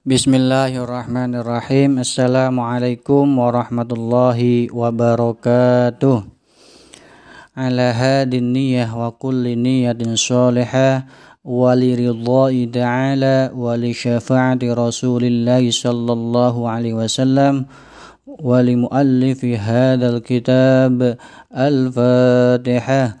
Bismillahirrahmanirrahim. Assalamualaikum warahmatullahi wabarakatuh. Ala hadin niyah wa kulli niyatin salihah wa li ridhai ta'ala wa li syafa'ati Rasulillah sallallahu alaihi wasallam wa li muallifi hadzal kitab al-Fatihah.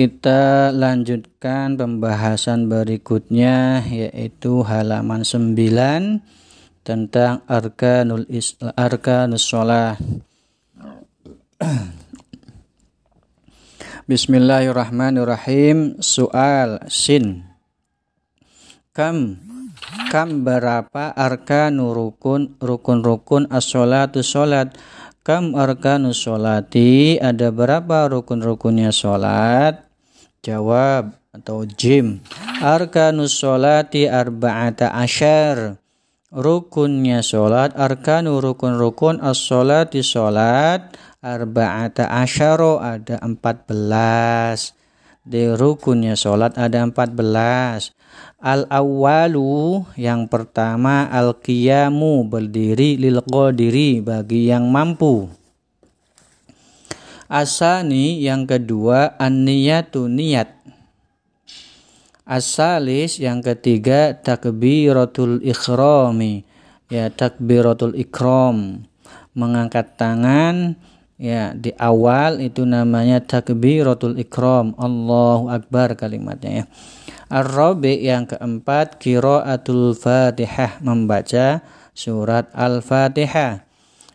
Kita lanjutkan pembahasan berikutnya yaitu halaman 9 tentang arkanul isla, arkanus shalah. Bismillahirrahmanirrahim. Soal sin. Kam kam berapa arkanu rukun rukun-rukun as-sholatu sholat kam arkanu sholati ada berapa rukun-rukunnya sholat Jawab atau jim. Arkanus sholati arba'ata asyar. Rukunnya sholat, arkanu rukun-rukun as-sholati sholat, arba'ata asyaro ada empat belas. Di rukunnya sholat ada empat belas. Al-awwalu yang pertama al-qiyamu berdiri lil qadiri bagi yang mampu. Asani yang kedua an-niyatu niat. Asalis yang ketiga takbiratul ikhrami. Ya takbiratul ikram. Mengangkat tangan ya di awal itu namanya takbiratul ikram. Allahu akbar kalimatnya ya. Ar-rabi yang keempat qiraatul Fatihah membaca surat Al-Fatihah.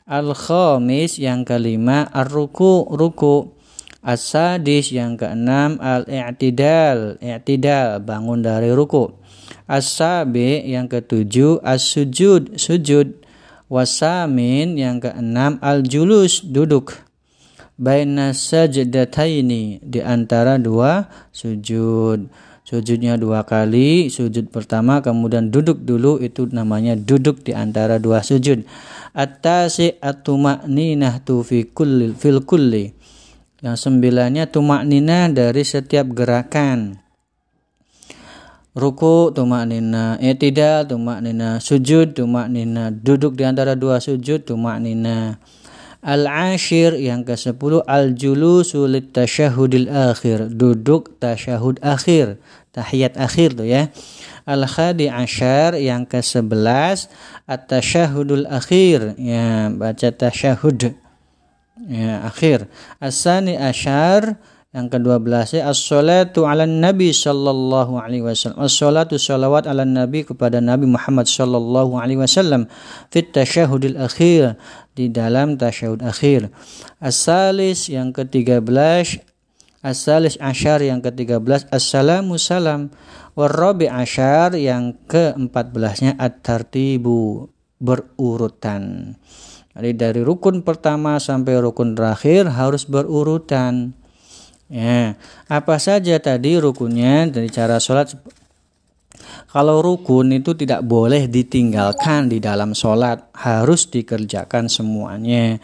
Al-khamis yang kelima ar-ruku ruku. As-sadis yang keenam al-i'tidal i'tidal bangun dari ruku. As-sabi yang ketujuh as-sujud sujud. Wasamin yang keenam al-julus duduk. Baina sajdataini di antara dua sujud. Sujudnya dua kali, sujud pertama kemudian duduk dulu itu namanya duduk di antara dua sujud. At-tasi at-tuma'ninah tu fil kulli. Yang sembilannya tumakninah dari setiap gerakan. Ruku tumaknina, i'tidal tumaknina, sujud tumaknina, duduk di antara dua sujud tumaknina. Al-ashir yang ke-10 al-julusu tasyahudil akhir, duduk tasyahud akhir, tahiyat akhir tuh ya. Al-Khadi Ashar yang ke-11 At-Tasyahudul Akhir. Ya baca tasyahud ya akhir. As-Sani Ashar yang ke-12 as-salatu ala nabi sallallahu alaihi wasallam as-salatu salawat ala nabi kepada nabi Muhammad sallallahu alaihi wasallam fit tasyahudil akhir di dalam tasyahud akhir as-salis yang ke-13 as-salis ashar yang ke-13 assalamu salam Warabi asyar yang ke-14-nya at-tartibu berurutan. Jadi dari rukun pertama sampai rukun terakhir harus berurutan. Ya, apa saja tadi rukunnya dari cara sholat kalau rukun itu tidak boleh ditinggalkan di dalam sholat, harus dikerjakan semuanya.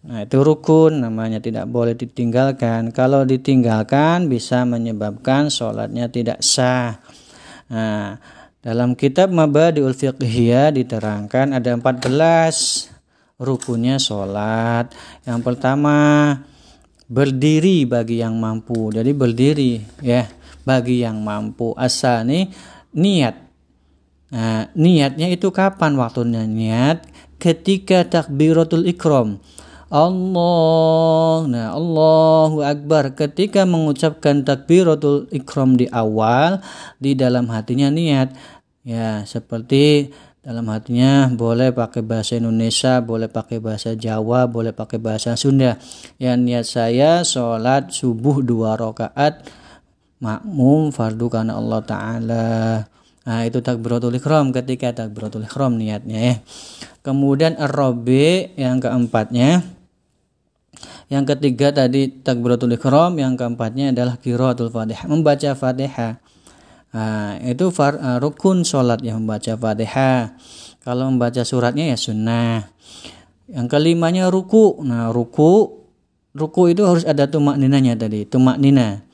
Nah, itu rukun namanya tidak boleh ditinggalkan. Kalau ditinggalkan bisa menyebabkan sholatnya tidak sah. Nah, dalam kitab Mabadiul Fiqhiyah diterangkan ada 14 rukunnya sholat. Yang pertama berdiri bagi yang mampu. Jadi berdiri ya bagi yang mampu. Asal nih niat. Nah, niatnya itu kapan waktunya niat? Ketika takbiratul ikram Allah. Nah, Allahu Akbar ketika mengucapkan takbiratul ikram di awal di dalam hatinya niat ya seperti dalam hatinya boleh pakai bahasa Indonesia, boleh pakai bahasa Jawa, boleh pakai bahasa Sunda. Ya niat saya sholat subuh dua rakaat makmum fardu karena Allah Ta'ala. Nah itu takbiratul ikram ketika takbiratul ikram niatnya ya. Kemudian ar yang keempatnya Yang ketiga tadi takbiratul ihram, yang keempatnya adalah qiraatul Fatihah, membaca Fatihah. Nah, itu far, uh, rukun sholat yang membaca Fatihah. Kalau membaca suratnya ya sunnah. Yang kelimanya ruku. Nah, ruku ruku itu harus ada tumak ninanya tadi, tumak nina.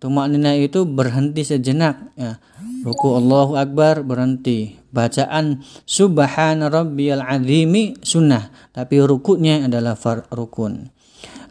Tumak nina itu berhenti sejenak ya. Ruku Allahu Akbar berhenti. Bacaan Subhana Rabbiyal Azimi sunnah, tapi rukunya adalah far rukun.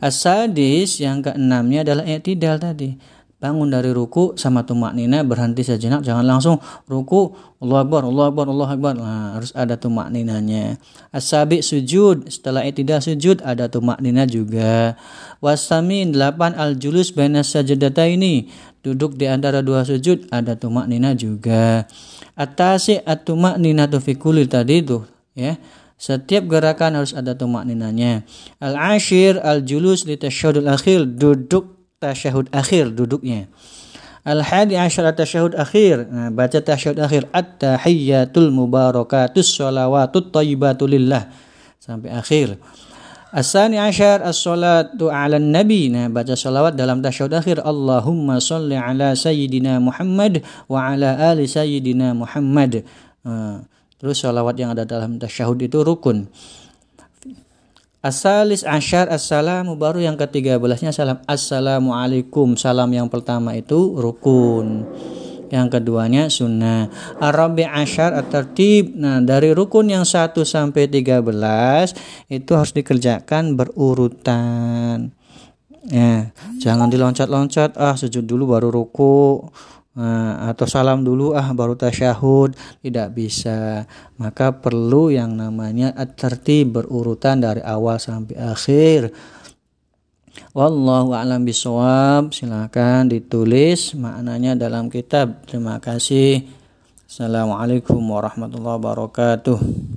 As-sadis yang keenamnya adalah i'tidal tadi bangun dari ruku sama tumak nina berhenti sejenak. Jangan langsung ruku. Allah Akbar Allah Akbar Allah Akbar. Nah, harus ada tumak ninanya. Asabi sujud. Setelah itu tidak sujud ada tumak nina juga. Wasamin delapan al julus baina sajadata ini duduk di antara dua sujud ada tumak nina juga. Atasi atumak nina tufikuli tadi itu ya. Setiap gerakan harus ada tumak ninanya. Al ashir al julus di tasyahudul akhir. Duduk tasyahud akhir duduknya. Al-hadi asyara tasyahud akhir. Nah, baca tasyahud akhir. At-tahiyyatul mubarakatus sholawatut thayyibatu lillah. Sampai akhir. Asani asyar as-salatu ala nabi. Nah, baca salawat dalam tasyahud akhir. Allahumma salli ala sayyidina Muhammad wa ala ali sayyidina Muhammad. Nah, terus salawat yang ada dalam tasyahud itu rukun. Asalis asyar assalamu baru yang ketiga belasnya salam. Assalamualaikum salam yang pertama itu rukun. Yang keduanya sunnah. Arabi asyar at-tertib nah dari rukun yang 1 sampai 13 itu harus dikerjakan berurutan. Ya jangan diloncat-loncat. Ah sujud dulu baru ruku atau salam dulu ah baru tasyahud. Tidak bisa. Maka perlu yang namanya at-tertib berurutan dari awal sampai akhir. Wallahu a'lam bisawab silakan ditulis maknanya dalam kitab. Terima kasih. Assalamualaikum warahmatullahi wabarakatuh